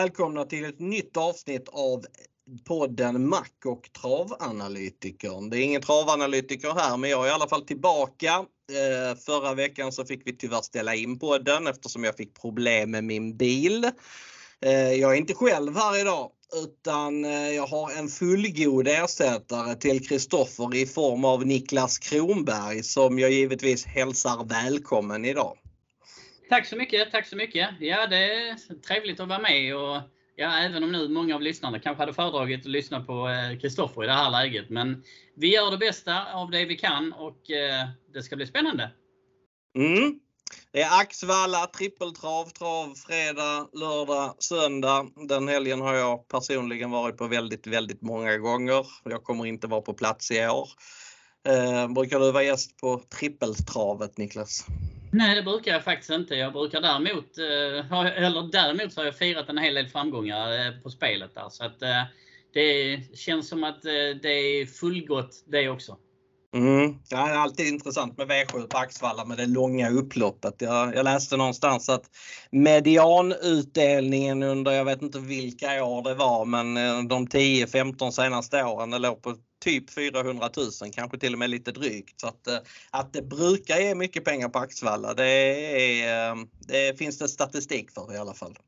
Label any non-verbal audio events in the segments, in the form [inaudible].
välkomna till ett nytt avsnitt av podden Mac och travanalytikern. Det är ingen travanalytiker här men jag är i alla fall tillbaka. Eh, förra veckan så fick vi tyvärr ställa in podden eftersom jag fick problem med min bil. Eh, jag är inte själv här idag utan eh, jag har en fullgod ersättare till Kristoffer i form av Niklas Kronberg som jag givetvis hälsar välkommen idag. Tack så mycket, tack så mycket. Ja, det är trevligt att vara med och ja, även om nu många av lyssnarna kanske hade föredragit att lyssna på eh, Kristoffer i det här läget. Men vi gör det bästa av det vi kan och eh, det ska bli spännande. Mm. Det är Axvalla, trippeltrav, trav, fredag, lördag, söndag. Den helgen har jag personligen varit på väldigt, väldigt många gånger. Jag kommer inte vara på plats i år. Eh, brukar du vara gäst på trippeltravet Niklas? Nej, det brukar jag faktiskt inte. Jag brukar däremot, eh, eller däremot så har jag firat en hel del framgångar eh, på spelet där. Så att eh, det känns som att det är fullgott det också. Mm. det är alltid intressant med V7 på Axvalla med det långa upploppet. Jag, jag läste någonstans att medianutdelningen under, jag vet inte vilka år det var, men de 10-15 senaste åren, det låg på typ 400 000, kanske till och med lite drygt. Så att, eh, att det brukar ge mycket pengar på Axvalla, det, är, eh, det finns det statistik för i alla fall.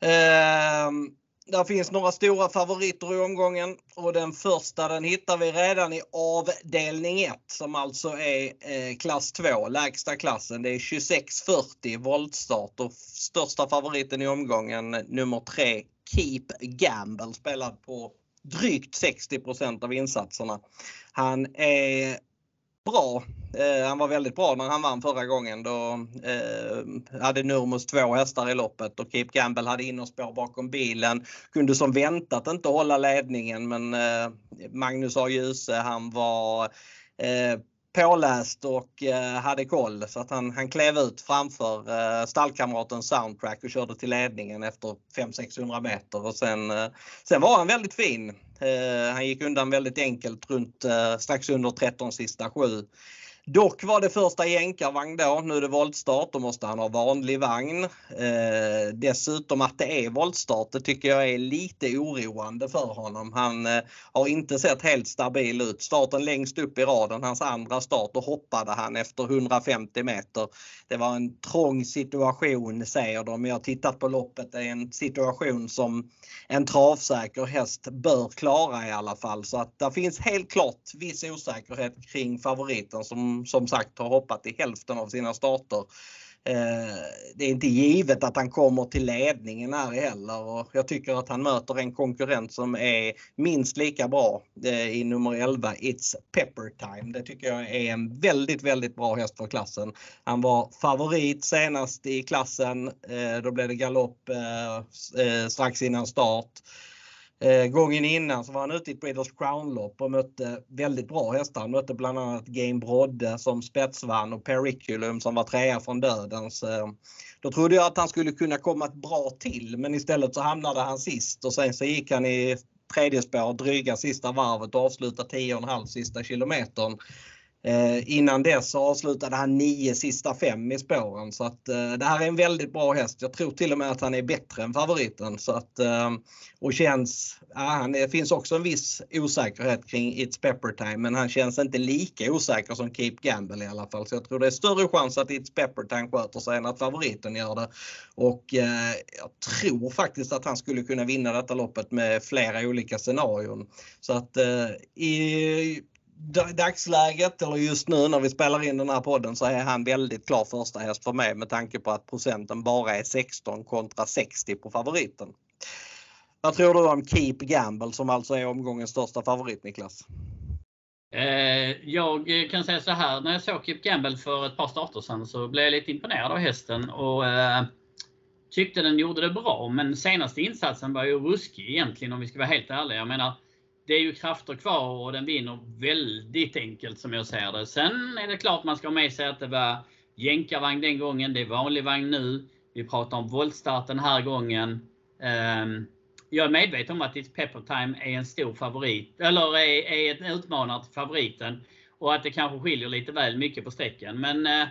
Ehm, där finns några stora favoriter i omgången och den första den hittar vi redan i avdelning 1 som alltså är eh, klass 2, lägsta klassen. Det är 2640 voltstart och största favoriten i omgången nummer 3 Keep Gamble spelad på drygt 60% av insatserna. Han är bra. Eh, han var väldigt bra när han vann förra gången. Då eh, hade Nurmos två hästar i loppet och Keep Gamble hade innerspår bakom bilen. Kunde som väntat inte hålla ledningen men eh, Magnus A. Djuse han var eh, påläst och eh, hade koll så att han, han klev ut framför eh, stallkamraten Soundtrack och körde till ledningen efter 500-600 meter och sen, eh, sen var han väldigt fin. Eh, han gick undan väldigt enkelt runt eh, strax under 13 sista 7. Dock var det första jänkarvagn då. Nu är det voltstart. Då måste han ha vanlig vagn. Eh, dessutom att det är voltstart det tycker jag är lite oroande för honom. Han eh, har inte sett helt stabil ut. Starten längst upp i raden, hans andra start, då hoppade han efter 150 meter. Det var en trång situation säger de. Jag har tittat på loppet. Det är en situation som en travsäker häst bör klara i alla fall. Så att det finns helt klart viss osäkerhet kring favoriten som som sagt har hoppat i hälften av sina starter. Eh, det är inte givet att han kommer till ledningen här heller och jag tycker att han möter en konkurrent som är minst lika bra eh, i nummer 11 It's Pepper Time. Det tycker jag är en väldigt, väldigt bra häst för klassen. Han var favorit senast i klassen. Eh, då blev det galopp strax innan start. Eh, gången innan så var han ute i ett Breeders Crown-lopp och mötte väldigt bra hästar. Han mötte bland annat Game Brodde som spetsvann och Periculum som var trea från dödens. Eh, då trodde jag att han skulle kunna komma ett bra till men istället så hamnade han sist och sen så gick han i tredje spår dryga sista varvet och avslutade 10,5 sista kilometern. Eh, innan dess avslutade han nio sista fem i spåren så att eh, det här är en väldigt bra häst. Jag tror till och med att han är bättre än favoriten så att eh, och känns, ja, han, det finns också en viss osäkerhet kring It's Pepper Time men han känns inte lika osäker som Keep Gamble i alla fall så jag tror det är större chans att It's Pepper Time sköter sig än att favoriten gör det. Och eh, jag tror faktiskt att han skulle kunna vinna detta loppet med flera olika scenarion. Så att eh, i dagsläget, eller just nu när vi spelar in den här podden, så är han väldigt klar första häst för mig med tanke på att procenten bara är 16 kontra 60 på favoriten. Vad tror du om Keep Gamble som alltså är omgångens största favorit Niklas? Eh, jag kan säga så här, när jag såg Keep Gamble för ett par starter sedan så blev jag lite imponerad av hästen och eh, tyckte den gjorde det bra. Men senaste insatsen var ju ruskig egentligen om vi ska vara helt ärliga. Jag menar, det är ju krafter kvar och den vinner väldigt enkelt som jag ser det. Sen är det klart man ska ha med sig att det var jänkarvagn den gången. Det är vanlig vagn nu. Vi pratar om voltstart den här gången. Ehm, jag är medveten om att It's Pepper Time är en stor favorit, eller är, är en utmanare till favoriten. Och att det kanske skiljer lite väl mycket på strecken. Men eh,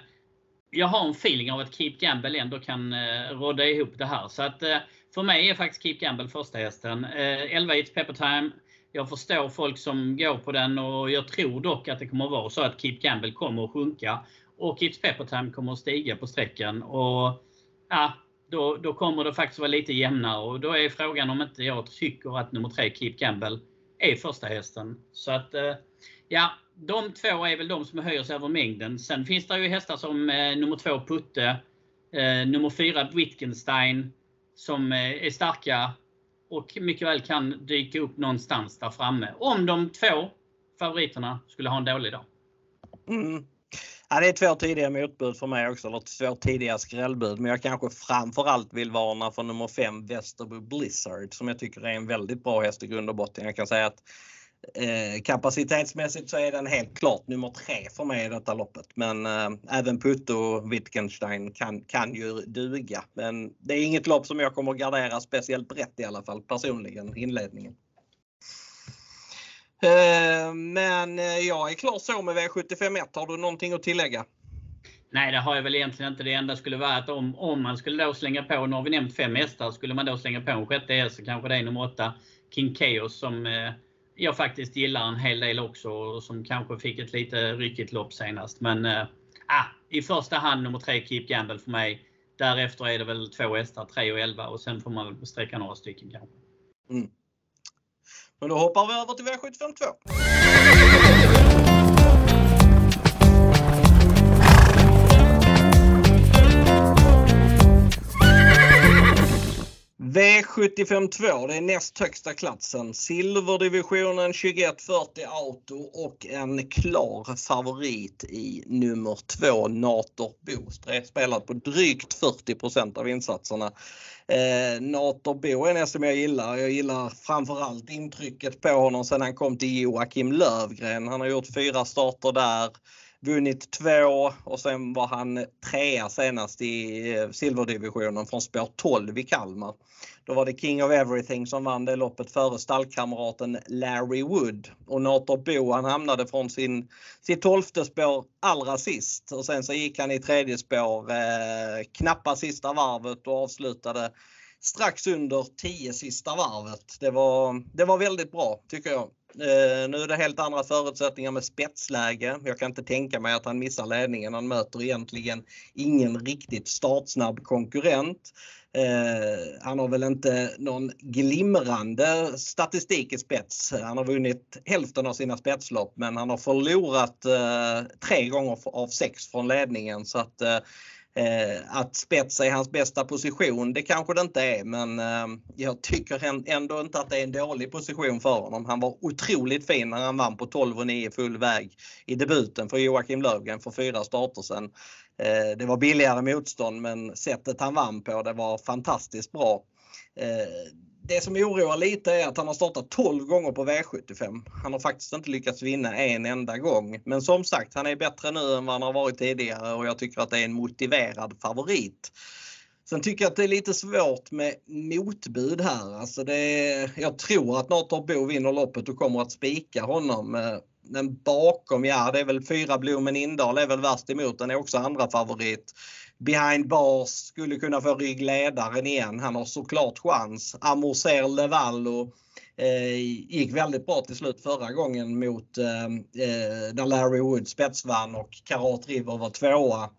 jag har en feeling av att Keep Gamble ändå kan eh, ihop det här. Så att eh, för mig är faktiskt Keep Gamble första hästen. Eh, 11 Its Pepper Time. Jag förstår folk som går på den och jag tror dock att det kommer att vara så att Keep Gamble kommer att sjunka och Keeps Pepper Time kommer att stiga på sträckan. Och ja, då, då kommer det faktiskt vara lite jämnare och då är frågan om inte jag tycker att nummer 3 Keep Gamble är första hästen. Så att eh, ja, de två är väl de som höjer sig över mängden. Sen finns det ju hästar som eh, nummer 2 Putte, eh, nummer 4 Wittgenstein som eh, är starka och mycket väl kan dyka upp någonstans där framme. Om de två favoriterna skulle ha en dålig dag. Mm. Ja, det är två tidiga motbud för mig också, eller två tidiga skrällbud. Men jag kanske framförallt vill varna för nummer 5 Västerbo Blizzard som jag tycker är en väldigt bra häst i grund och botten. Jag kan säga att Eh, kapacitetsmässigt så är den helt klart nummer tre för mig i detta loppet. Men eh, även Putte och Wittgenstein kan, kan ju duga. Men det är inget lopp som jag kommer att gardera speciellt brett i alla fall personligen, inledningen. Eh, men eh, jag är klar så med V751. Har du någonting att tillägga? Nej, det har jag väl egentligen inte. Det enda skulle vara att om, om man skulle då slänga på, nu har vi nämnt fem hästar, skulle man då slänga på en sjätte häst så kanske det är nummer åtta, King Chaos som eh, jag faktiskt gillar en hel del också som kanske fick ett lite ryckigt lopp senast. Men äh, i första hand nummer tre Keep Gamble för mig. Därefter är det väl två hästar, 3 och 11 och sen får man väl sträcka några stycken kanske. Mm. Men då hoppar vi över till V752. V752, det är näst högsta klassen. Silverdivisionen 2140 Auto och en klar favorit i nummer 2 Nator Bo. Spelat på drygt 40% av insatserna. Eh, Nator Bo är en som jag gillar. Jag gillar framförallt intrycket på honom sedan han kom till Joakim Lövgren. Han har gjort fyra starter där vunnit två och sen var han trea senast i eh, silverdivisionen från spår 12 i Kalmar. Då var det King of Everything som vann det loppet före stallkamraten Larry Wood. Och Nator Bo han hamnade från sin, sitt tolfte spår allra sist och sen så gick han i tredje spår eh, knappa sista varvet och avslutade strax under 10 sista varvet. Det var, det var väldigt bra tycker jag. Eh, nu är det helt andra förutsättningar med spetsläge. Jag kan inte tänka mig att han missar ledningen. Han möter egentligen ingen riktigt startsnabb konkurrent. Eh, han har väl inte någon glimrande statistik i spets. Han har vunnit hälften av sina spetslopp men han har förlorat eh, tre gånger av sex från ledningen så att eh, Eh, att spetsa är hans bästa position, det kanske det inte är men eh, jag tycker ändå inte att det är en dålig position för honom. Han var otroligt fin när han vann på 12 och 9 full väg i debuten för Joakim Lövgren för fyra starter sedan. Eh, det var billigare motstånd men sättet han vann på det var fantastiskt bra. Eh, det som oroar lite är att han har startat 12 gånger på V75. Han har faktiskt inte lyckats vinna en enda gång. Men som sagt, han är bättre nu än vad han har varit tidigare och jag tycker att det är en motiverad favorit. Sen tycker jag att det är lite svårt med motbud här. Alltså det är, jag tror att Nator Bo vinner loppet och kommer att spika honom. Eh, men bakom, ja det är väl fyra Blomen Indal är väl värst emot. Den är också andra favorit behind bars skulle kunna få ryggledaren igen. Han har såklart chans. Amorser Levallo eh, gick väldigt bra till slut förra gången mot eh, eh, när Larry Wood spetsvann och Karat River var tvåa.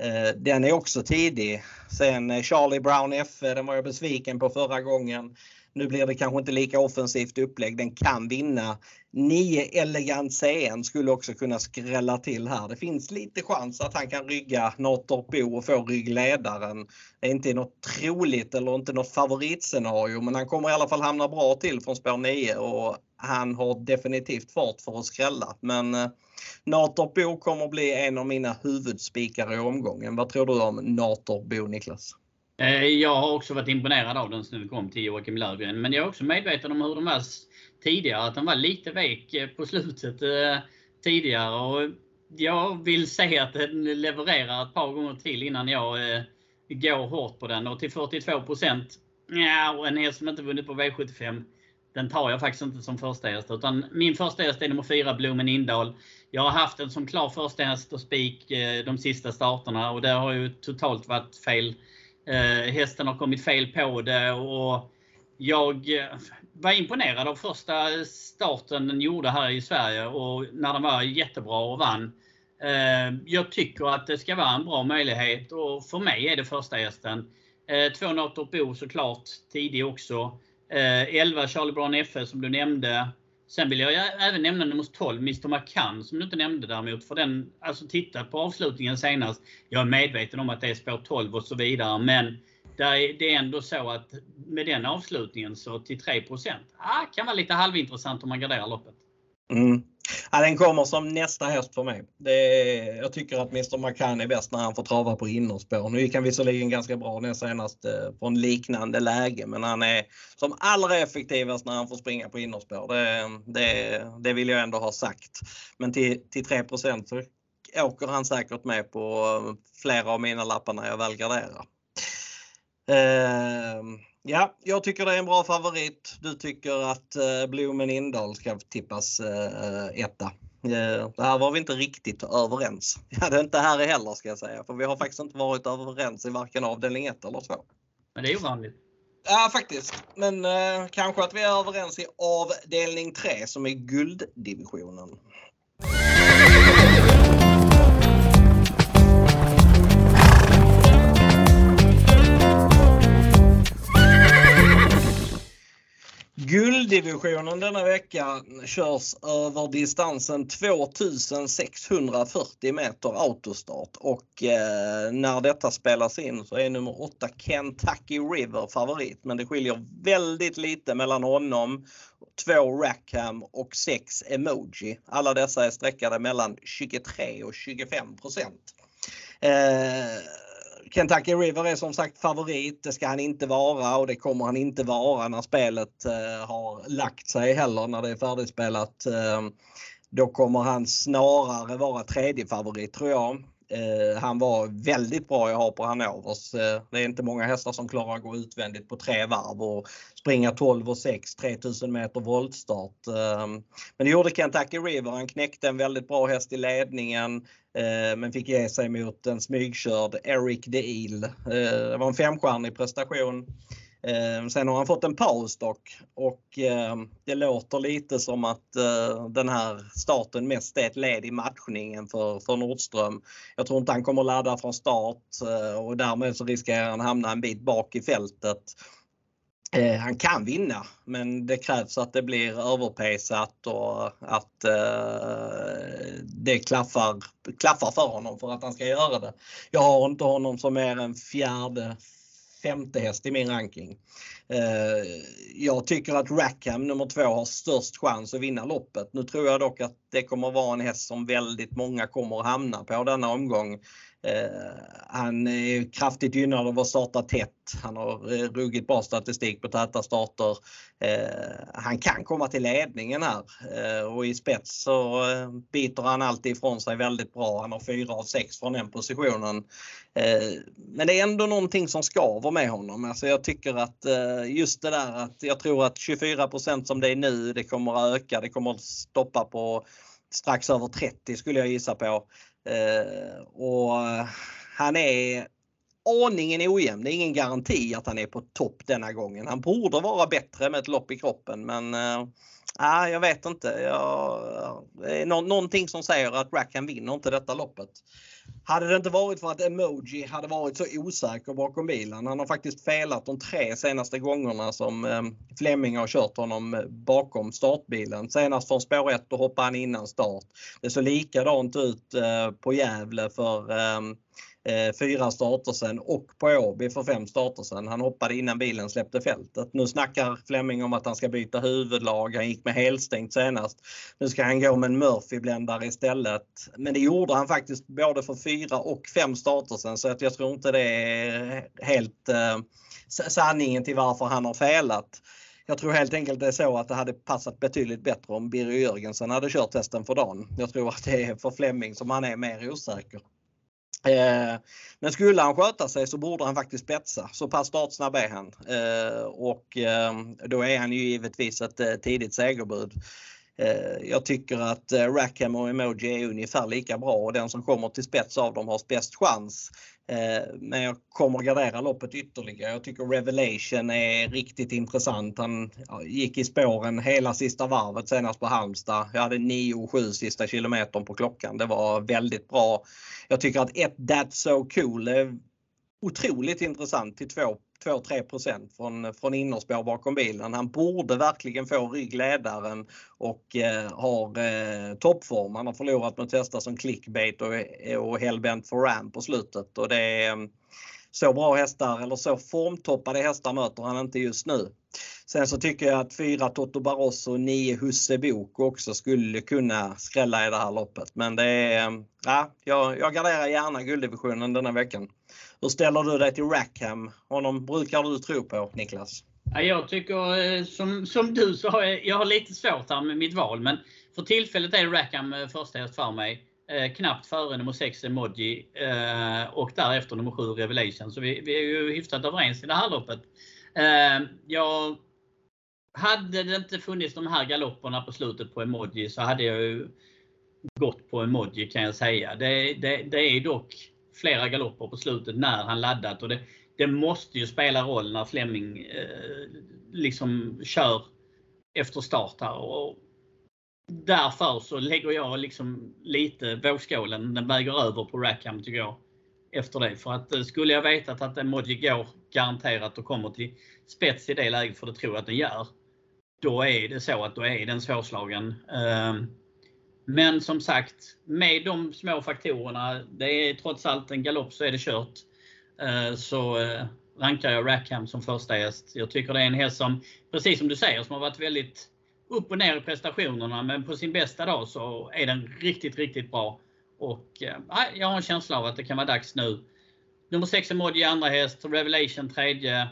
Eh, den är också tidig. Sen eh, Charlie Brown F, eh, den var jag besviken på förra gången. Nu blir det kanske inte lika offensivt upplägg. Den kan vinna. 9 Elegant CN skulle också kunna skrälla till här. Det finns lite chans att han kan rygga Nator Bo och få ryggledaren. Det är inte något troligt eller inte något favoritscenario men han kommer i alla fall hamna bra till från spår 9 och han har definitivt fart för att skrälla. Men eh, Nator Bo kommer bli en av mina huvudspikar i omgången. Vad tror du om Nator Bo Niklas? Eh, jag har också varit imponerad av den sen vi kom till Joakim Lövgren. Men jag är också medveten om hur de här tidigare. Att den var lite vek eh, på slutet eh, tidigare. Och jag vill se att den levererar ett par gånger till innan jag eh, går hårt på den. Och till 42 ja, och en häst som inte vunnit på V75. Den tar jag faktiskt inte som första häst. Utan min första häst är nummer 4, Blomen Indal. Jag har haft den som klar första häst och spik de sista starterna och det har ju totalt varit fel hästen har kommit fel på det och jag var imponerad av första starten den gjorde här i Sverige och när den var jättebra och vann. Eh, jag tycker att det ska vara en bra möjlighet och för mig är det första hästen. Eh, två Nator Bo såklart, tidig också. Eh, 11 Charlie Brown FS som du nämnde. Sen vill jag även nämna nummer 12, Mr McCann, som du inte nämnde däremot. För den, alltså titta på avslutningen senast. Jag är medveten om att det är spår 12 och så vidare, men det är ändå så att med den avslutningen så till 3 ah, kan vara lite halvintressant om man garderar loppet. Mm. Ja, den kommer som nästa häst för mig. Är, jag tycker att Mr McCann är bäst när han får trava på innerspår. Nu gick han visserligen ganska bra den senast eh, från liknande läge men han är som allra effektivast när han får springa på innerspår. Det, det, det vill jag ändå ha sagt. Men till, till 3 så åker han säkert med på eh, flera av mina lappar när jag väl garderar. Eh, Ja, jag tycker det är en bra favorit. Du tycker att eh, Blomen Indal ska tippas eh, etta. Eh, det här var vi inte riktigt överens. [laughs] Ja, det är inte här heller ska jag säga, för vi har faktiskt inte varit överens i varken avdelning 1 eller 2. Men det är ovanligt. Ja, faktiskt. Men eh, kanske att vi är överens i avdelning 3 som är gulddivisionen. Gulddivisionen denna vecka körs över distansen 2640 meter autostart och eh, när detta spelas in så är nummer 8 Kentucky River favorit men det skiljer väldigt lite mellan honom, 2 Rackham och 6 Emoji. Alla dessa är sträckade mellan 23 och 25 procent. Eh, Kentucky River är som sagt favorit. Det ska han inte vara och det kommer han inte vara när spelet eh, har lagt sig heller när det är färdigspelat. Eh, då kommer han snarare vara tredje favorit tror jag. Eh, han var väldigt bra jag har på Hanovers. Eh, det är inte många hästar som klarar att gå utvändigt på tre varv och springa 12 och 6, 3000 meter voltstart. Eh, men det gjorde Kentucky River. Han knäckte en väldigt bra häst i ledningen eh, men fick ge sig mot en smygkörd Eric Deal. Eh, det var en femstjärnig prestation. Eh, sen har han fått en paus dock och eh, det låter lite som att eh, den här starten mest är ett led i matchningen för, för Nordström. Jag tror inte han kommer ladda från start och därmed så riskerar han hamna en bit bak i fältet. Han kan vinna men det krävs att det blir överpejsat och att det klaffar, klaffar för honom för att han ska göra det. Jag har inte honom som mer än fjärde, femte häst i min ranking. Eh, jag tycker att Rackham nummer två har störst chans att vinna loppet. Nu tror jag dock att det kommer vara en häst som väldigt många kommer att hamna på denna omgång. Eh, han är kraftigt gynnad av att starta tätt. Han har eh, ruggigt bra statistik på täta starter. Eh, han kan komma till ledningen här och i spets så biter han alltid ifrån sig väldigt bra. Han har 4 av 6 från den positionen. Men det är ändå någonting som skaver med honom. Alltså jag tycker att just det där att jag tror att 24% som det är nu, det kommer att öka. Det kommer att stoppa på strax över 30 skulle jag gissa på. Eh, och han är aningen ojämn. Det är ingen garanti att han är på topp denna gången. Han borde vara bättre med ett lopp i kroppen men äh, jag vet inte. Jag, det är någonting som säger att Rackham vinner inte detta loppet. Hade det inte varit för att Emoji hade varit så osäker bakom bilen. Han har faktiskt felat de tre senaste gångerna som ehm, Fleming har kört honom eh, bakom startbilen. Senast från spår 1 då hoppade han innan start. Det såg likadant ut eh, på Gävle för ehm, Eh, fyra starter sen och på Åby för fem starter sen. Han hoppade innan bilen släppte fältet. Nu snackar Flemming om att han ska byta huvudlag. Han gick med helstängt senast. Nu ska han gå med en Murphy-bländare istället. Men det gjorde han faktiskt både för fyra och fem starter sen så att jag tror inte det är helt eh, sanningen till varför han har felat. Jag tror helt enkelt det är så att det hade passat betydligt bättre om Birger Jörgensen hade kört testen för dagen. Jag tror att det är för Flemming som han är mer osäker. Eh, men skulle han sköta sig så borde han faktiskt spetsa. Så pass startsnabb är han. Eh, och eh, då är han ju givetvis ett eh, tidigt segerbud. Eh, jag tycker att eh, Rackham och Emoji är ungefär lika bra och den som kommer till spets av dem har bäst chans. Eh, men jag kommer gardera loppet ytterligare. Jag tycker Revelation är riktigt intressant. Han gick i spåren hela sista varvet senast på Halmstad. Jag hade 9,7 sista kilometern på klockan. Det var väldigt bra. Jag tycker att ett That's So Cool är otroligt intressant till 2-3 från, från innerspår bakom bilen. Han borde verkligen få ryggledaren och eh, har eh, toppform. Han har förlorat mot hästar som clickbait och, och hellbent for ram på slutet och det är eh, så bra hästar eller så formtoppade hästar möter han inte just nu. Sen så tycker jag att 4 Toto Barroso och 9 Husse Bok också skulle kunna skrälla i det här loppet. Men det är, eh, ja, jag, jag garderar gärna gulddivisionen denna veckan. Hur ställer du dig till Rackham? Honom brukar du tro på Niklas? Ja, jag tycker eh, som, som du så har jag, jag har lite svårt här med mitt val men för tillfället är Rackham eh, första häst för mig. Eh, knappt före nummer 6 Emoji eh, och därefter nummer 7 Revelation. Så vi, vi är ju hyfsat överens i det här loppet. Eh, jag, hade det inte funnits de här galopperna på slutet på Emoji så hade jag ju gått på Emoji kan jag säga. Det, det, det är dock flera galopper på slutet när han laddat. Och det, det måste ju spela roll när Fleming eh, liksom kör efter start här. Och därför så lägger jag liksom lite vågskålen, den väger över på Rackham tycker jag. Efter det. För att eh, skulle jag vetat att Emoji går garanterat och kommer till spets i det läget, för det tror jag att den gör. Då är det så att då är den svårslagen. Eh, men som sagt, med de små faktorerna, det är trots allt en galopp så är det kört. Eh, så eh, rankar jag Rackham som första häst. Jag tycker det är en häst som, precis som du säger, som har varit väldigt upp och ner i prestationerna. Men på sin bästa dag så är den riktigt, riktigt bra. Och eh, jag har en känsla av att det kan vara dags nu. Nummer 6 Modji, andra häst, Revelation tredje.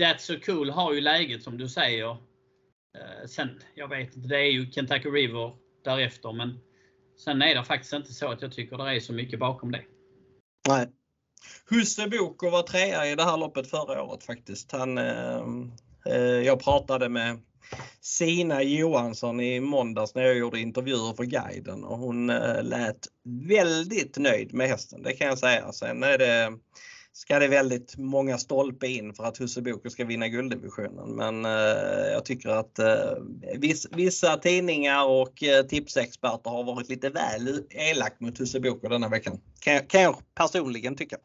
That's so cool har ju läget som du säger. Sen, jag vet inte, det är ju Kentucky River därefter. Men sen är det faktiskt inte så att jag tycker det är så mycket bakom det. Nej. Husse Boko var trea i det här loppet förra året faktiskt. Han, eh, eh, jag pratade med Sina Johansson i måndags när jag gjorde intervjuer för guiden och hon eh, lät väldigt nöjd med hästen, det kan jag säga. Sen är det ska det väldigt många stolpe in för att Husse ska vinna gulddivisionen. Men eh, jag tycker att eh, viss, vissa tidningar och eh, tipsexperter har varit lite väl elak mot Husse denna veckan. Kan, kan jag personligen tycka.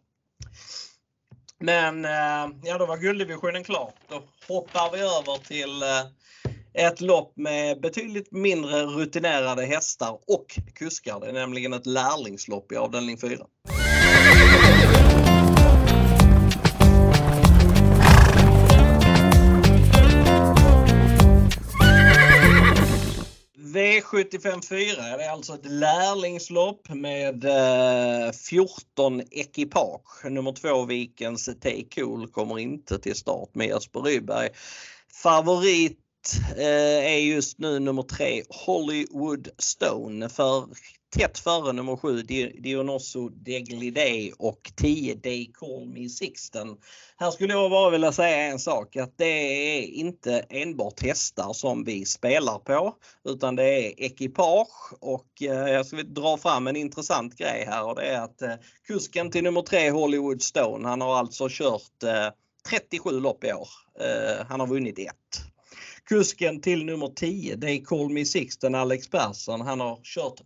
Men eh, ja, då var gulddivisionen klar. Då hoppar vi över till eh, ett lopp med betydligt mindre rutinerade hästar och kuskar. Det är nämligen ett lärlingslopp i avdelning 4. V75 4 det är alltså ett lärlingslopp med eh, 14 ekipage. Nummer två Vikens Take Cool kommer inte till start med Jesper Rydberg. Favorit eh, är just nu nummer tre Hollywood Stone för tätt före nummer 7 Dionoso Deglide och 10 Day Call Me Sixten. Här skulle jag bara vilja säga en sak att det är inte enbart hästar som vi spelar på utan det är ekipage och eh, jag ska dra fram en intressant grej här och det är att eh, kusken till nummer 3 Hollywood Stone han har alltså kört eh, 37 lopp i år. Han har vunnit ett. Kusken till nummer 10, det är Call Me Sixten, Alex Persson. Han har kört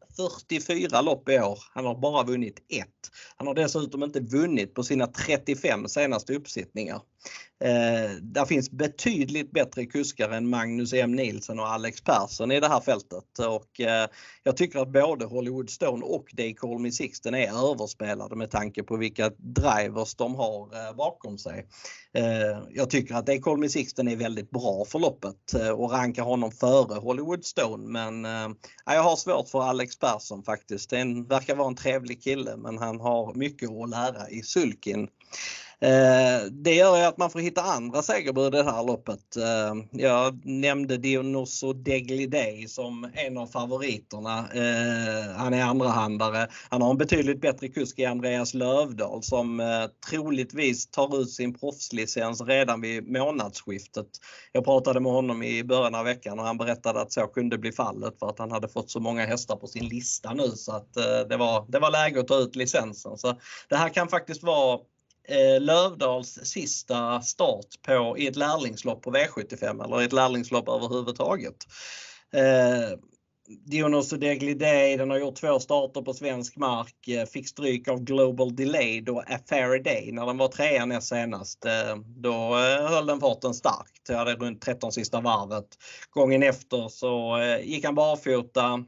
44 lopp i år. Han har bara vunnit ett. Han har dessutom inte vunnit på sina 35 senaste uppsittningar. Eh, där finns betydligt bättre kuskar än Magnus M Nilsson och Alex Persson i det här fältet och eh, jag tycker att både Hollywood Stone och Day Call Me Sixten är överspelade med tanke på vilka drivers de har eh, bakom sig. Eh, jag tycker att Day Call Me Sixten är väldigt bra för loppet eh, och rankar honom före Hollywood Stone men eh, jag har svårt för Alex Persson faktiskt. Den verkar vara en trevlig kille men han har mycket att lära i sulkin Eh, det gör ju att man får hitta andra segerbud i det här loppet. Eh, jag nämnde Dionoso Deglidei som en av favoriterna. Eh, han är andrahandare. Han har en betydligt bättre kusk i Andreas Lövdahl som troligtvis tar ut sin proffslicens redan vid månadsskiftet. Jag pratade med honom i början av veckan och han berättade att så kunde bli fallet för att han hade fått så många hästar på sin lista nu så att det var, det var läge att ta ut licensen. Så det här kan faktiskt vara eh, Lövdals sista start på, i ett lärlingslopp på V75 eller i ett lärlingslopp överhuvudtaget. Eh, Dionoso Deglidey, den har gjort två starter på svensk mark, eh, fick stryk av Global Delay då Affair Day när den var trea näst senast. Eh, då eh, höll den farten starkt. Jag hade runt 13 sista varvet. Gången efter så eh, gick han barfota.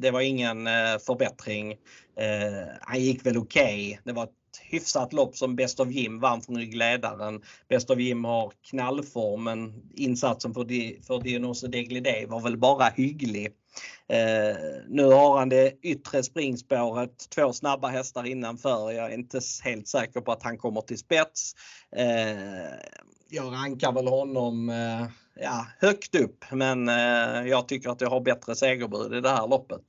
Det var ingen eh, förbättring. Eh, han gick väl okej. Okay. Det var hyfsat lopp som Best of Jim vann från ryggledaren. Best of Jim har knallform men insatsen för, Di, för Dionoso Deglidé var väl bara hygglig. Eh, nu har han det yttre springspåret, två snabba hästar innanför. Jag är inte helt säker på att han kommer till spets. Eh, jag rankar väl honom eh, ja, högt upp men eh, jag tycker att jag har bättre segerbud i det här loppet.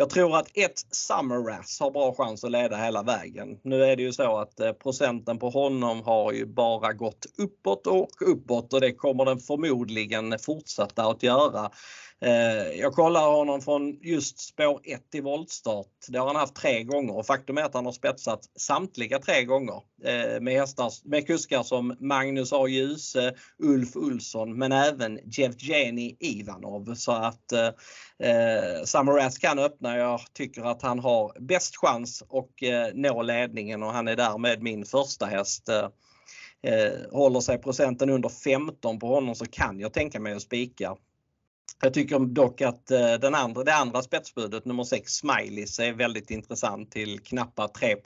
Jag tror att ett Summer Rass har bra chans att leda hela vägen. Nu är det ju så att eh, procenten på honom har ju bara gått uppåt och uppåt och det kommer den förmodligen fortsätta att göra. Eh, jag kollar honom från just spår 1 i voltstart. Det har han haft tre gånger och faktum är att han har spetsat samtliga tre gånger eh, med, hästar, med kuskar som Magnus A. Djuse, Ulf Ulsson men även Jevgenij Ivanov. Så att eh, eh Samaras kan öppna. Jag tycker att han har bäst chans att eh, nå ledningen och han är därmed min första häst. Eh, håller sig procenten under 15 på honom så kan jag tänka mig att spika. Jag tycker dock att eh, den andra, det andra spetsbudet, nummer 6, Smileys, är väldigt intressant till knappa 3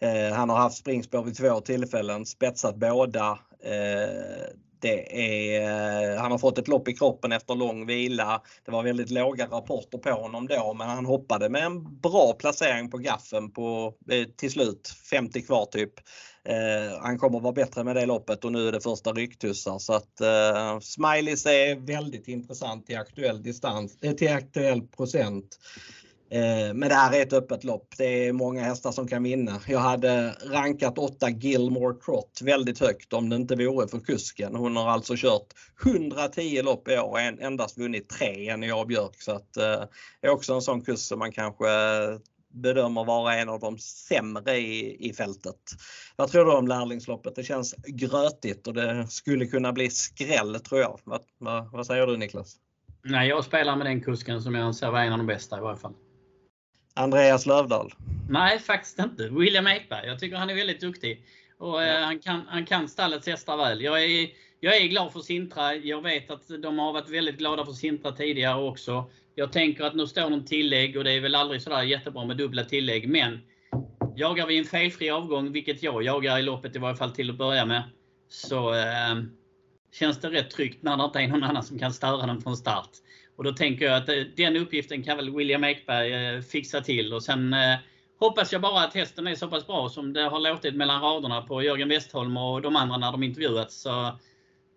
eh, Han har haft springspår vid två tillfällen, spetsat båda. Eh, det är, eh, han har fått ett lopp i kroppen efter lång vila. Det var väldigt låga rapporter på honom då men han hoppade med en bra placering på gaffen på eh, till slut 50 kvar typ. Eh, han kommer vara bättre med det loppet och nu är det första rycktussar så att eh, Smileys är väldigt intressant till aktuell distans, eh, till aktuell procent. Eh, men det här är ett öppet lopp. Det är många hästar som kan vinna. Jag hade rankat 8 Gilmore Trot väldigt högt om det inte vore för kusken. Hon har alltså kört 110 lopp i år och endast vunnit 3. en i Björk. Så att, det är också en sån kusk som man kanske bedömer vara en av de sämre i, i fältet. Vad tror du om lärlingsloppet? Det känns grötigt och det skulle kunna bli skräll tror jag. Vad, vad, vad säger du Niklas? Nej, jag spelar med den kusken som jag anser vara en av de bästa i varje fall. Andreas Lövdahl? Nej, faktiskt inte. William Ekberg. Jag tycker han är väldigt duktig. Och, eh, han, kan, han kan stallets hästar väl. Jag är, jag är glad för Sintra. Jag vet att de har varit väldigt glada för Sintra tidigare också. Jag tänker att nu står de tillägg och det är väl aldrig sådär jättebra med dubbla tillägg. Men jagar vi en felfri avgång, vilket jag jagar i loppet i varje fall till att börja med, så eh, känns det rätt tryggt när det inte är någon annan som kan störa den från start. Och då tänker jag att eh, den uppgiften kan väl William Ekberg eh, fixa till. Och sen eh, hoppas jag bara att hästen är så pass bra som det har låtit mellan raderna på Jörgen Westholm och de andra när de intervjuats. Så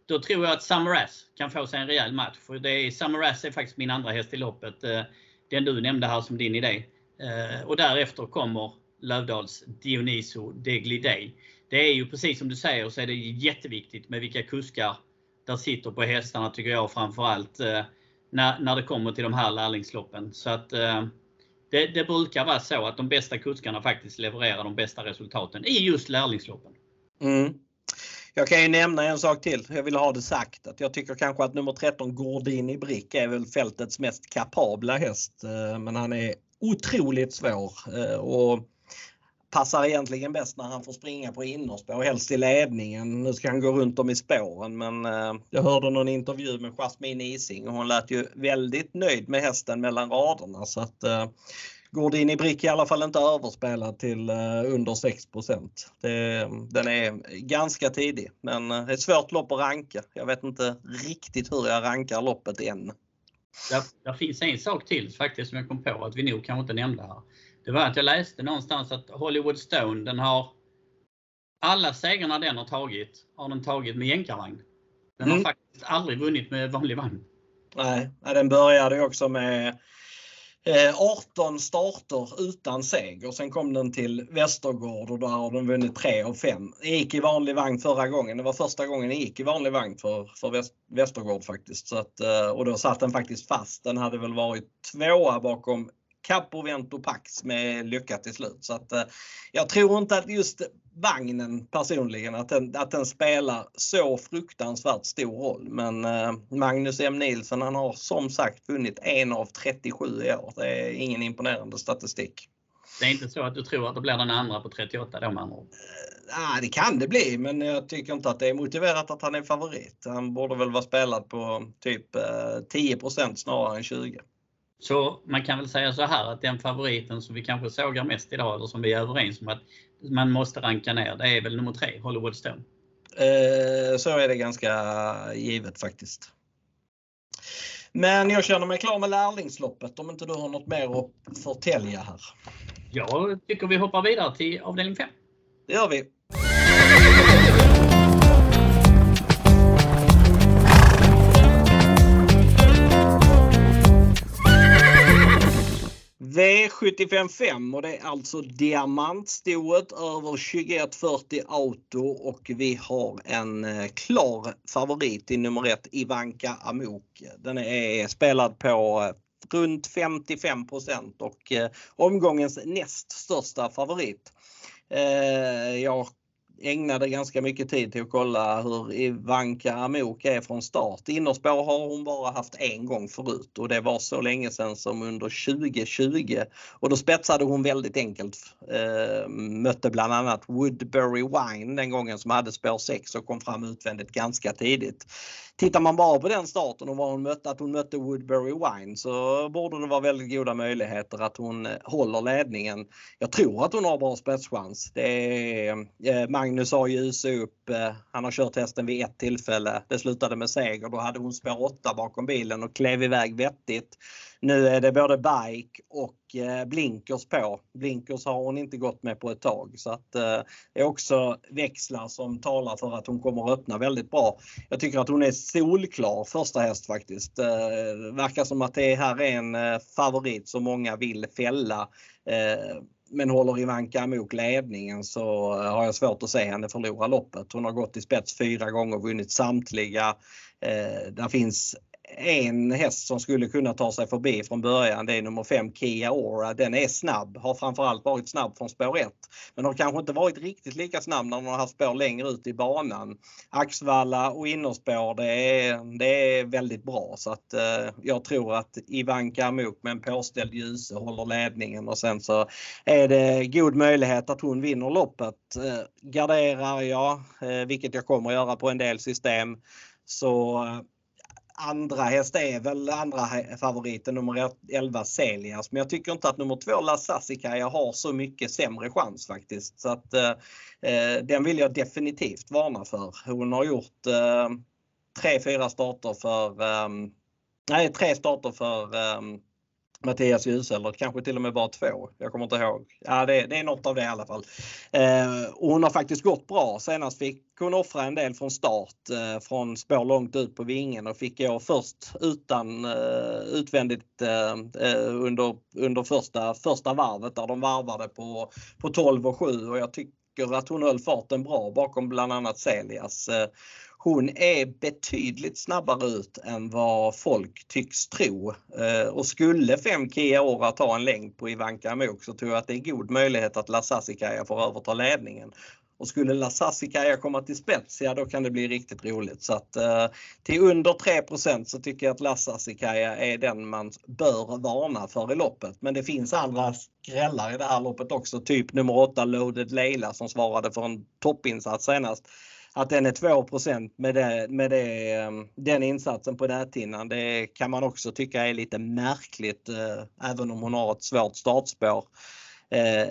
då tror jag att Summer kan få sig en rejäl match. För det är, Summer är faktiskt min andra häst i loppet. Eh, den du nämnde här som din idé. Eh, och därefter kommer Lövdals Dioniso Deglidey. Det är ju precis som du säger så är det jätteviktigt med vilka kuskar där sitter på hästarna tycker jag framförallt eh, när, när det kommer till de här lärlingsloppen. Så att det, det, brukar vara så att de bästa kuskarna faktiskt levererar de bästa resultaten i just lärlingsloppen. Mm. Jag kan ju nämna en sak till. Jag vill ha det sagt att jag tycker kanske att nummer 13 Gordini Brick är väl fältets mest kapabla häst. Eh, men han är otroligt svår eh, och passar egentligen bäst när han får springa på innerspår, helst i ledningen. Nu ska han gå runt om i spåren men eh, jag hörde någon intervju med Jasmine Ising och hon lät ju väldigt nöjd med hästen mellan raderna så att Gordini Brick i alla fall inte överspelad till eh, under 6 det, Den är ganska tidig men det är ett svårt lopp att ranka. Jag vet inte riktigt hur jag rankar loppet än. Där, där finns en sak till faktiskt som jag kom på att vi nog kanske inte nämnde här det var att jag läste någonstans att Hollywood Stone den har alla segrarna den har tagit, har den tagit med jänkarvagn. Den Mm. har faktiskt aldrig vunnit med vanlig vagn. Nej, den började också med eh, Eh, 18 starter utan seger. Sen kom den till Västergård och där har den vunnit 3 av 5. Den gick i vanlig vagn förra gången. Det var första gången den gick i vanlig vagn för, för Västergård faktiskt. Så att, eh, och då satt den faktiskt fast. Den hade väl varit tvåa bakom Capovento Pax med lycka till slut. Så att, eh, jag tror inte att just vagnen personligen, att den, att den spelar så fruktansvärt stor roll. Men eh, Magnus M Nilsson han har som sagt vunnit en av 37 i år. Det är ingen imponerande statistik. Det är inte så att du tror att det blir den andra på 38 då med andra. Ah, det kan det bli, men jag tycker inte att det är motiverat att han är favorit. Han borde väl vara spelad på typ eh, 10% snarare än 20. Så man kan väl säga så här att den favoriten som vi kanske sågar mest idag, eller som vi är överens om att man måste ranka ner, det är väl nummer tre, Hollywood Stone. Eh, så är det ganska givet faktiskt. Men jag känner mig klar med lärlingsloppet om inte du har något mer att förtälja här. Jag tycker vi hoppar vidare till avdelning 5. Det gör vi. V755 och det är alltså diamantstoet över 2140 auto och vi har en eh, klar favorit i nummer ett Ivanka Amok. Den är spelad på eh, runt 55% och eh, omgångens näst största favorit. Jag ägnade ganska mycket tid till att kolla hur Ivanka Amok är från start. Innerspår har hon bara haft en gång förut och det var så länge sedan som under 2020 och då spetsade hon väldigt enkelt. Eh, mötte bland annat Woodbury Wine den gången som hade spår 6 och kom fram utvändigt ganska tidigt. Tittar man bara på den starten och vad hon mötte, att hon mötte Woodbury Wine så borde det vara väldigt goda möjligheter att hon eh, håller ledningen. Jag tror att hon har bra spetschans. Det är, eh, Magnus har ju UC upp, eh, han har kört hästen vid ett tillfälle. Det slutade med seger. Då hade hon spår 8 bakom bilen och klev iväg vettigt. Nu är det både bike och eh, blinkers på. Blinkers har hon inte gått med på ett tag så att eh, det är också växlar som talar för att hon kommer att öppna väldigt bra. Jag tycker att hon är solklar första häst faktiskt. Det verkar som att det här är en favorit som många vill fälla. Men håller Ivanka Amok ledningen så eh, har jag svårt att se henne förlora loppet. Hon har gått i spets fyra gånger och vunnit samtliga. Eh, Där finns en häst som skulle kunna ta sig förbi från början. Det är nummer 5 Kia Aura. Den är snabb, har framförallt varit snabb från spår 1. Men har kanske inte varit riktigt lika snabb när man har haft spår längre ut i banan. Axvalla och innerspår det är, det är väldigt bra så att eh, jag tror att Ivanka Amok med en påställd ljuse håller ledningen och sen så är det god möjlighet att hon vinner loppet. Eh, garderar jag, eh, vilket jag kommer att göra på en del system, så eh, andra häst är väl andra favoriten nummer 11 Celias men jag tycker inte att nummer 2 LaSassikaja, har så mycket sämre chans faktiskt. Så att eh, eh, den vill jag definitivt varna för. Hon har gjort eh, tre, fyra starter för eh, Nej, tre starter för ehm, Mattias Ljus eller kanske till och med bara två. Jag kommer inte ihåg. Ja, det, det är något av det i alla fall. Eh, och hon har faktiskt gått bra. Senast fick hon offra en del från start eh, från spår långt ut på vingen och fick gå först utan eh, utvändigt eh, eh, under, under första, första varvet där de varvade på, på 12 och 7 och jag tycker att hon höll farten bra bakom bland annat Celias. Eh, hon är betydligt snabbare ut än vad folk tycks tro. Eh, och skulle 5 Kia Ora ta en längd på Ivanka Amok så tror jag att det är god möjlighet att Lasasikaja får överta ledningen. Och skulle Lasasikaja komma till spets, ja då kan det bli riktigt roligt. Så att eh, till under 3 så tycker jag att Lasasikaja är den man bör varna för i loppet. Men det finns andra skrällar i det här loppet också, typ nummer 8 Loaded Leila som svarade för en toppinsats senast att den är 2 med, det, med det, ehm, den insatsen på näthinnan. Det kan man också tycka är lite märkligt eh, även om hon har ett svårt startspår. Eh,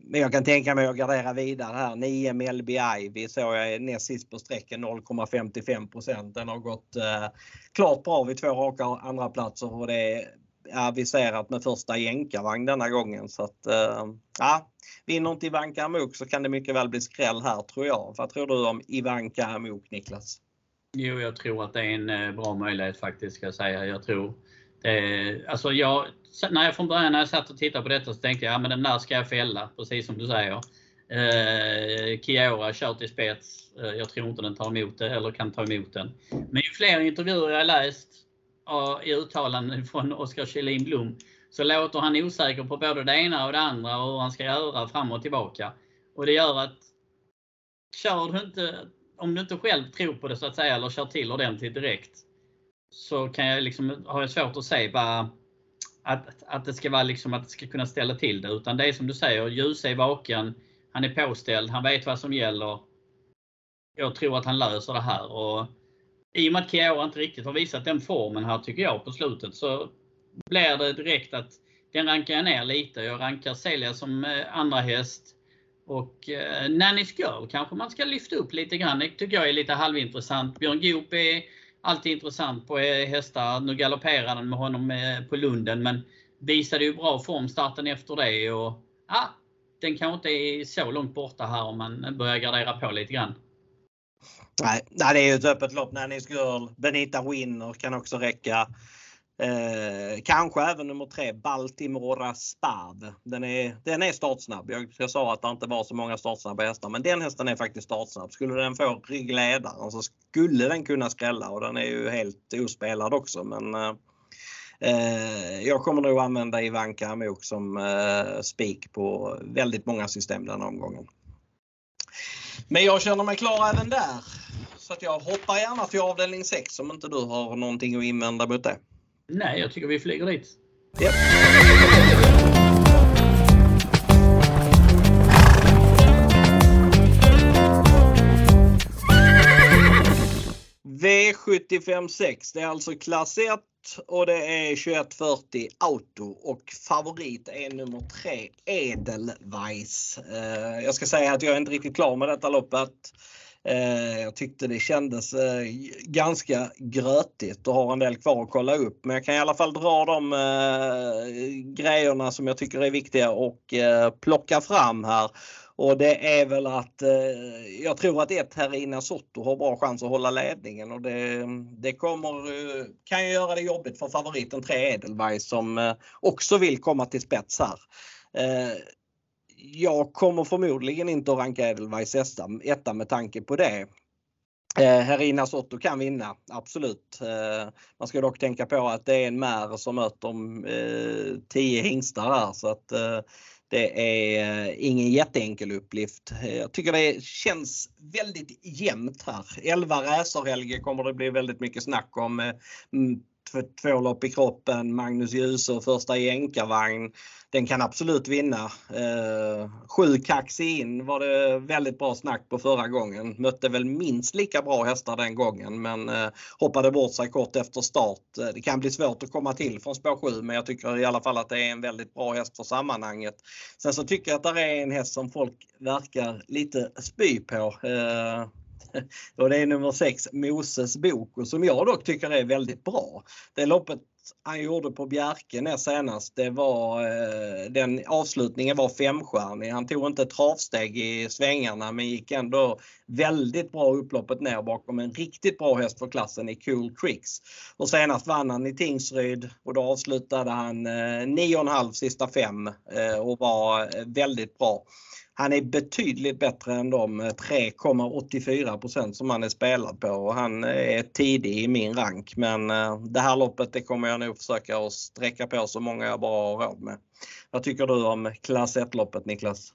men jag kan tänka mig att gardera vidare här. 9 Melby Ivy såg jag näst sist på sträckan 0,55 Den har gått eh, klart bra vid två raka andra platser och det är aviserat med första jänkarvagn denna gången. Så att, eh, ja, vinner inte Ivanka Amok så kan det mycket väl bli skräll här tror jag. Vad tror du om Ivanka Amok Niklas? Jo, jag tror att det är en eh, bra möjlighet faktiskt ska jag säga. Jag tror det, alltså jag, när jag från början när jag satt och tittade på detta så tänkte jag, ja men den där ska jag fälla, precis som du säger. Eh, Kiora kör till spets. Eh, jag tror inte den tar emot det eller kan ta emot den. Men ju fler intervjuer jag läst i uttalanden från Oskar Kjellin Blom så låter han osäker på både det ena och det andra och hur han ska göra fram och tillbaka. Och det gör att kör du inte, om du inte själv tror på det så att säga eller kör till ordentligt direkt så kan jag liksom, har jag svårt att se bara att, att det ska vara liksom att det ska kunna ställa till det. Utan det är som du säger, Ljus är vaken, han är påställd, han vet vad som gäller. Jag tror att han löser det här. Och i och med att Chiara inte riktigt har visat den formen här tycker jag på slutet så blir det direkt att den rankar jag ner lite. Jag rankar Celia som eh, andra häst och eh, Nanny's Girl kanske man ska lyfta upp lite grann. Det tycker jag är lite halvintressant. Björn Goop är alltid intressant på eh, hästar. Nu galopperade han med honom eh, på Lunden men visade ju bra form starten efter det. Och, ah, den kanske inte är så långt borta här om man börjar gardera på lite grann. Nej, det är ju ett öppet lopp. Nanny's Girl, Benita Winner kan också räcka. Eh, kanske även nummer tre, Baltimora Spav. Den är, den är startsnabb. Jag, jag sa att det inte var så många startsnabba hästar men den hästen är faktiskt startsnabb. Skulle den få ryggledaren så skulle den kunna skrälla och den är ju helt ospelad också. Men eh, eh jag kommer nog använda Ivanka Amok som eh, spik på väldigt många system den omgången. Men jag känner mig klar även där. Så att jag hoppar gärna till avdelning 6 om inte du har någonting att invända mot det. Nej, jag tycker vi flyger dit. Yep. V75 6. Det är alltså klass 1 och det är 2140 Auto och favorit är nummer 3 Edelweiss. Eh, jag ska säga att jag är inte riktigt klar med detta loppet. Eh, jag tyckte det kändes eh, ganska grötigt och har en del kvar att kolla upp. Men jag kan i alla fall dra de grejerna som jag tycker är viktiga och plocka fram här. Och det är väl att eh, jag tror att ett Herina Sotto har bra chans att hålla ledningen och det, det kommer, eh, kan ju göra det jobbigt för favoriten 3 Edelweiss som eh, också vill komma till spets här jag kommer förmodligen inte att ranka Edelweiss etta med tanke på det. Herina Sotto kan vinna, absolut. Man ska dock tänka på att det är en mär som möter 10 hingstar här så att det är eh, ingen jätteenkel uppgift. Eh, jag tycker det känns väldigt jämnt här. 11 racerhelger kommer det bli väldigt mycket snack om. Eh, Två lopp i kroppen, Magnus Djuse och första jänkarvagn den kan absolut vinna. Eh, sju kaxi in var det väldigt bra snack på förra gången. Mötte väl minst lika bra hästar den gången men eh, hoppade bort sig kort efter start. Eh, det kan bli svårt att komma till från spår 7 men jag tycker i alla fall att det är en väldigt bra häst för sammanhanget. Sen så tycker jag att det är en häst som folk verkar lite spy på. Eh, [laughs] och det är nummer 6 Moses Boko som jag dock tycker är väldigt bra. Det loppet han gjorde på Bjerke näst senast, det var, eh, den avslutningen var femstjärnig. Han tog inte travsteg i svängarna men gick ändå väldigt bra upploppet ner bakom en riktigt bra häst för klassen i Cool Tricks. Och senast vann han i Tingsryd och då avslutade han eh, 9,5 sista fem eh, och var väldigt bra. Han är betydligt bättre än de eh, 3,84% som han är spelad på och han eh, är tidig i min rank. Men eh, det här loppet det kommer jag nog försöka att sträcka på så många jag bara har råd med. Vad tycker du om klass 1-loppet Niklas?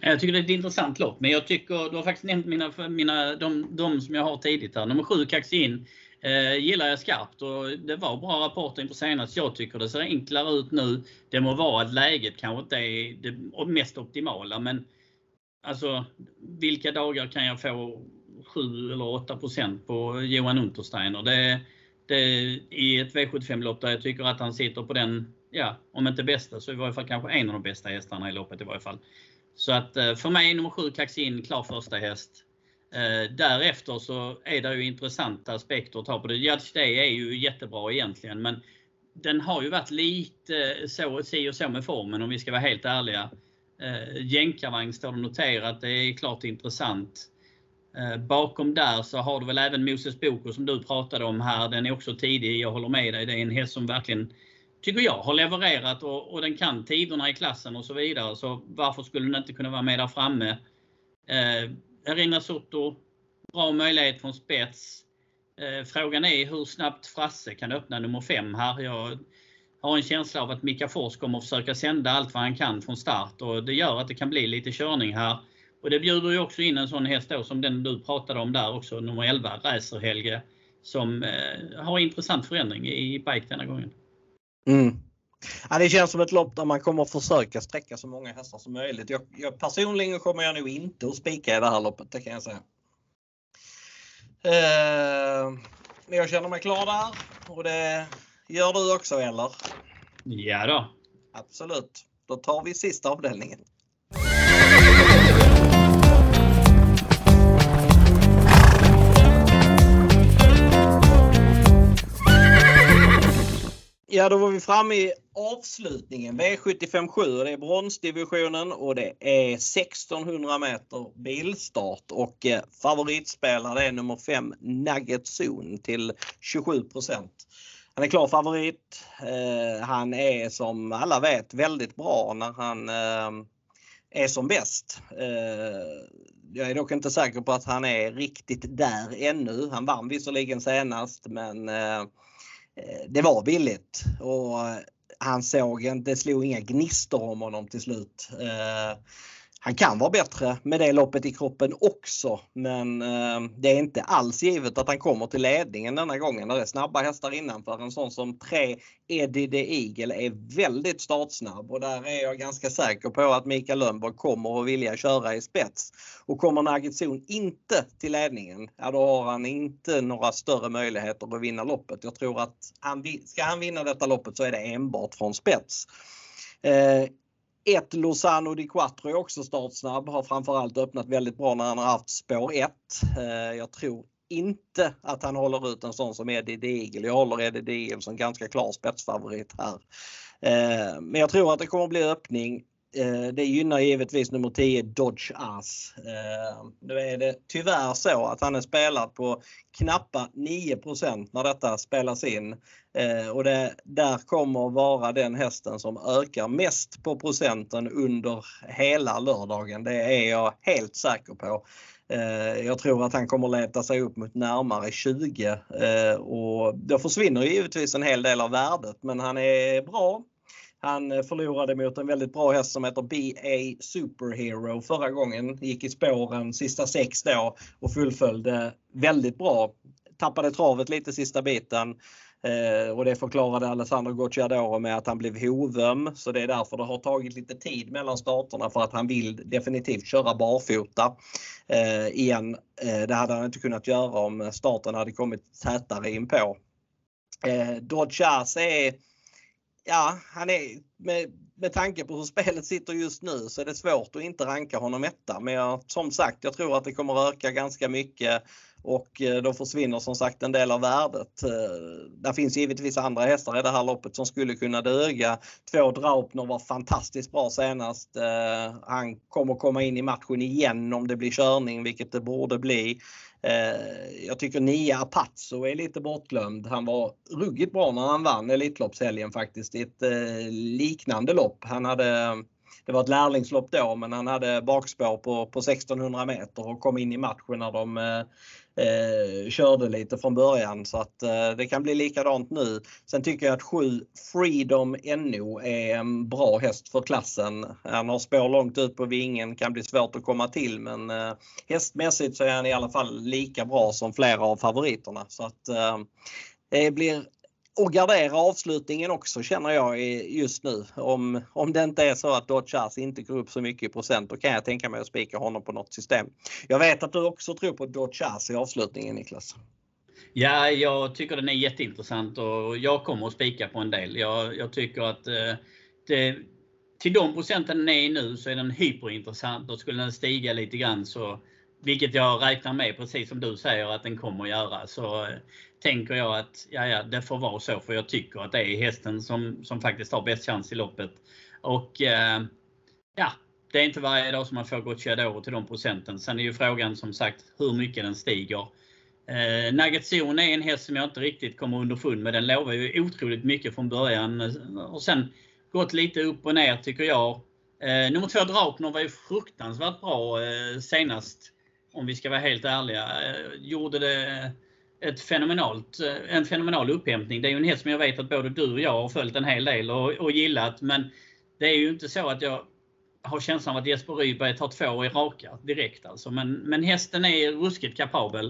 Jag tycker det är ett intressant lopp, men jag tycker, du har faktiskt nämnt mina, mina, de, de som jag har tidigt här. Nummer 7 Kaxin eh, gillar jag skarpt och det var bra rapporter inför senast. Jag tycker det ser enklare ut nu. Det må vara att läget kanske inte är det mest optimala men alltså vilka dagar kan jag få 7 eller 8 procent på Johan Untersteiner? Det, det, I ett V75-lopp där jag tycker att han sitter på den, ja om inte bästa så i varje fall kanske en av de bästa hästarna i loppet i varje fall. Så att eh, för mig nummer 7 Kaxin, klar första häst. Eh, därefter så är det ju intressanta aspekter att ta på det. Judge Day är ju jättebra egentligen men den har ju varit lite så, si och så med formen om vi ska vara helt ärliga. Eh, jänkarvagn står det noterat, det är klart intressant. Eh, bakom där så har du väl även Moses Boko som du pratade om här. Den är också tidig, jag håller med dig. Det är en häst som verkligen, tycker jag, har levererat och, och den kan tiderna i klassen och så vidare. Så varför skulle den inte kunna vara med där framme? Eh, Erina Soto, bra möjlighet från spets. Eh, frågan är hur snabbt Frasse kan öppna nummer 5 här. Jag har en känsla av att Mika Fors kommer att försöka sända allt vad han kan från start och det gör att det kan bli lite körning här. Och det bjuder ju också in en sån häst då som den du pratade om där också, nummer 11, Räser-Helge, som eh, har intressant förändring i bike denna gången. Mm. Ja, det känns som ett lopp där man kommer försöka sträcka så många hästar som möjligt. Jag, jag, personligen kommer jag nog inte att spika i det här loppet, det kan jag säga. Eh, jag känner mig klar där och det gör du också eller? Ja då. Absolut. Då tar vi sista avdelningen. Ja, då var vi framme i avslutningen. V757 och det är bronsdivisionen och det är 1600 meter bilstart och eh, favoritspelare är nummer 5 Nugget Zone till 27% Han är klar favorit. Eh, han är som alla vet väldigt bra när han eh, är som bäst. Eh, jag är dock inte säker på att han är riktigt där ännu. Han vann visserligen senast men Eh, Eh, det var billigt och eh, han såg, inte, det slog inga gnistor om honom till slut. Eh, han kan vara bättre med det loppet i kroppen också men eh, det är inte alls givet att han kommer till ledningen denna gången. Det är snabba hästar innanför. En sån som 3 Eddie the Eagle är väldigt startsnabb och där är jag ganska säker på att Mikael Lönnborg kommer att vilja köra i spets. Och kommer Nugget Zon inte till ledningen, ja då har han inte några större möjligheter att vinna loppet. Jag tror att han, ska han vinna detta loppet så är det enbart från spets. Eh, 1, Lozano di Quattro är också startsnabb. Har framförallt öppnat väldigt bra när han har haft spår 1. Eh, jag tror inte att han håller ut en sån som Eddie Deagle. Jag håller Eddie Deagle som ganska klar spetsfavorit här. Eh, men jag tror att det kommer att bli öppning. Eh, det gynnar givetvis nummer 10 Dodge Ass. Nu är det tyvärr så att han är spelad på knappa 9% när detta spelas in. Eh, och det där kommer vara den hästen som ökar mest på procenten under hela lördagen. Det är jag helt säker på. Eh, jag tror att han kommer leta sig upp mot närmare 20 eh, och då försvinner givetvis en hel del av värdet men han är bra han förlorade mot en väldigt bra häst som heter BA Superhero förra gången. Gick i spåren sista sex då och fullföljde väldigt bra. Tappade travet lite sista biten. Eh, och det förklarade Alessandro Gocciadoro med att han blev hovöm så det är därför det har tagit lite tid mellan starterna för att han vill definitivt köra barfota eh, igen. Eh, det hade han inte kunnat göra om starten hade kommit tätare inpå. Eh, Dodge är ja, han är med, med tanke på hur spelet sitter just nu så är det svårt att inte ranka honom etta. Men jag, som sagt, jag tror att det kommer att öka ganska mycket och eh, då försvinner som sagt en del av värdet. Det där finns givetvis andra hästar i det här loppet som skulle kunna döga. Två Draupner var fantastiskt bra senast. Eh, han kommer komma in i matchen igen om det blir körning, vilket det borde bli. Eh, jag tycker Nia Apazzo är lite bortglömd. Han var ruggigt bra när han vann Elitloppshelgen faktiskt i ett eh, liknande lopp. Han hade det var ett lärlingslopp då men han hade bakspår på, på 1600 meter och kom in i matchen när de eh, eh, körde lite från början så att eh, det kan bli likadant nu. Sen tycker jag att 7 Freedom NO är en bra häst för klassen. Han har spår långt ut på vingen, kan bli svårt att komma till men eh, hästmässigt så är han i alla fall lika bra som flera av favoriterna. Så att eh, det blir och gardera avslutningen också känner jag just nu. Om, om det inte är så att Dodgers inte går upp så mycket i procent då kan jag tänka mig att spika honom på något system. Jag vet att du också tror på Dodgers i avslutningen Niklas. Ja, jag tycker den är jätteintressant och jag kommer att spika på en del. Jag, jag tycker att eh, det, till de procenten den är i nu så är den hyperintressant och skulle den stiga lite grann så vilket jag räknar med, precis som du säger att den kommer att göra, så eh, tänker jag att ja, ja, det får vara så. För jag tycker att det är hästen som, som faktiskt har bäst chans i loppet. Och eh, ja, det är inte varje dag som man får Gocciadoro till de procenten. Sen är ju frågan som sagt hur mycket den stiger. Eh, Nugget Zone är en häst som jag inte riktigt kommer underfund med. Den lovar ju otroligt mycket från början och sen gått lite upp och ner tycker jag. Eh, nummer två Draupner var ju fruktansvärt bra eh, senast. Om vi ska vara helt ärliga. Eh, gjorde det ett fenomenalt, eh, en fenomenal upphämtning. Det är ju en häst som jag vet att både du och jag har följt en hel del och, och gillat. Men det är ju inte så att jag har känslan av att Jesper Rydberg tar två i raka direkt. Alltså. Men, men hästen är ruskigt kapabel.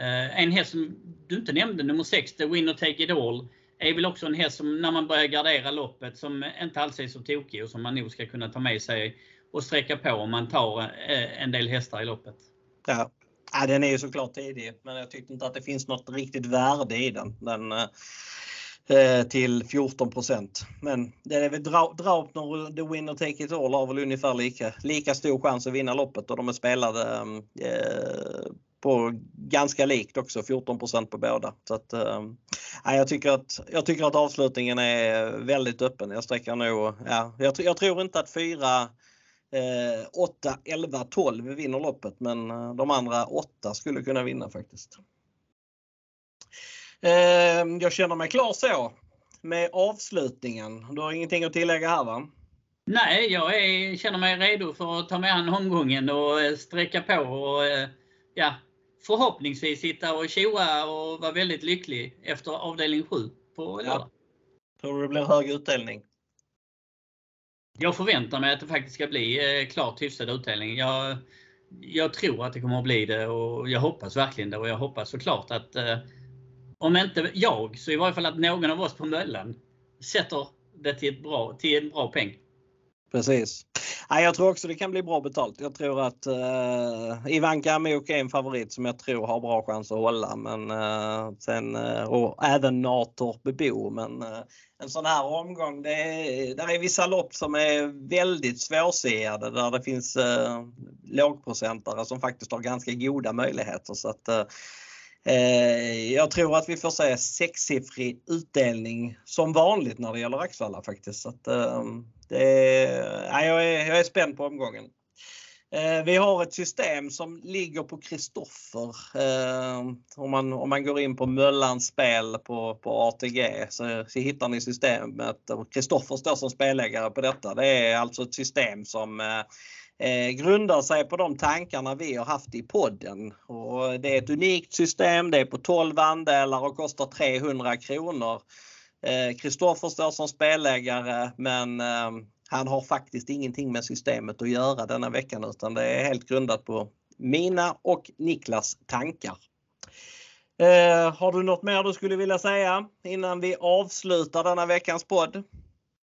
Eh, en häst som du inte nämnde, nummer 6, The Winner Take It All, är väl också en häst som när man börjar gardera loppet som inte alls är så tokig och som man nog ska kunna ta med sig och sträcka på om man tar eh, en del hästar i loppet. Ja. ja, den är ju såklart tidig men jag tyckte inte att det finns något riktigt värde i den. den eh, eh till 14% Men det är väl Draupner och The Winner Take It All har väl ungefär lika, lika stor chans att vinna loppet och de är spelade eh, på ganska likt också, 14% på båda. Så att, äh, jag, tycker att, jag tycker att avslutningen är väldigt öppen. Jag sträcker nog, ja, jag, jag tror inte att 4, eh, 8, 11, 12 vinner loppet men eh, de andra 8 skulle kunna vinna faktiskt. Eh, jag känner mig klar så med avslutningen. Du har ingenting att tillägga här va? Nej, jag är, känner mig redo för att ta med an omgången och eh, sträcka på och ja, förhoppningsvis sitta och tjoa och vara väldigt lycklig efter avdelning 7 på lördag. Ja. Tror du det blir hög utdelning? Jag förväntar mig att det faktiskt ska bli eh, klart hyfsad utdelning. Jag, jag tror att det kommer att bli det och jag hoppas verkligen det och jag hoppas såklart att eh, om inte jag så i varje fall att någon av oss på Möllan sätter det till, ett bra, till en bra peng. Precis. Ja, jag tror också det kan bli bra betalt. Jag tror att uh, Ivanka Amok är en favorit som jag tror har bra chans att hålla. Men, uh, sen, uh, och även Natorp Bebo. Men uh, en sån här omgång, det är, där är vissa lopp som är väldigt svårseade där det finns uh, lågprocentare som faktiskt har ganska goda möjligheter. Så att, jag tror att vi får se sexsiffrig utdelning som vanligt när det gäller Axvalla faktiskt. Så att, är, jag, är, jag är spänd på omgången. Eh, vi har ett system som ligger på Kristoffer. Eh, om, man, om man går in på Möllans spel på, på ATG så, så hittar ni systemet. Kristoffer står som spelägare på detta. Det är alltså ett system som eh, eh, grundar sig på de tankarna vi har haft i podden. Och det är ett unikt system. Det är på 12 andelar och kostar 300 kronor. Kristoffer eh, står som spelägare men eh, han har faktiskt ingenting med systemet att göra denna veckan utan det är helt grundat på mina och Niklas tankar. Eh, har du något mer du skulle vilja säga innan vi avslutar denna veckans podd?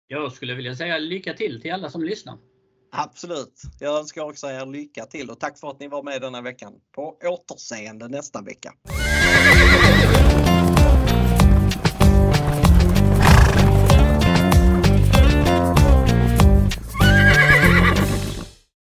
Jag skulle vilja säga lycka till till alla som lyssnar. Absolut. Jag önskar också er lycka till och tack för att ni var med denna veckan. På återseende nästa vecka.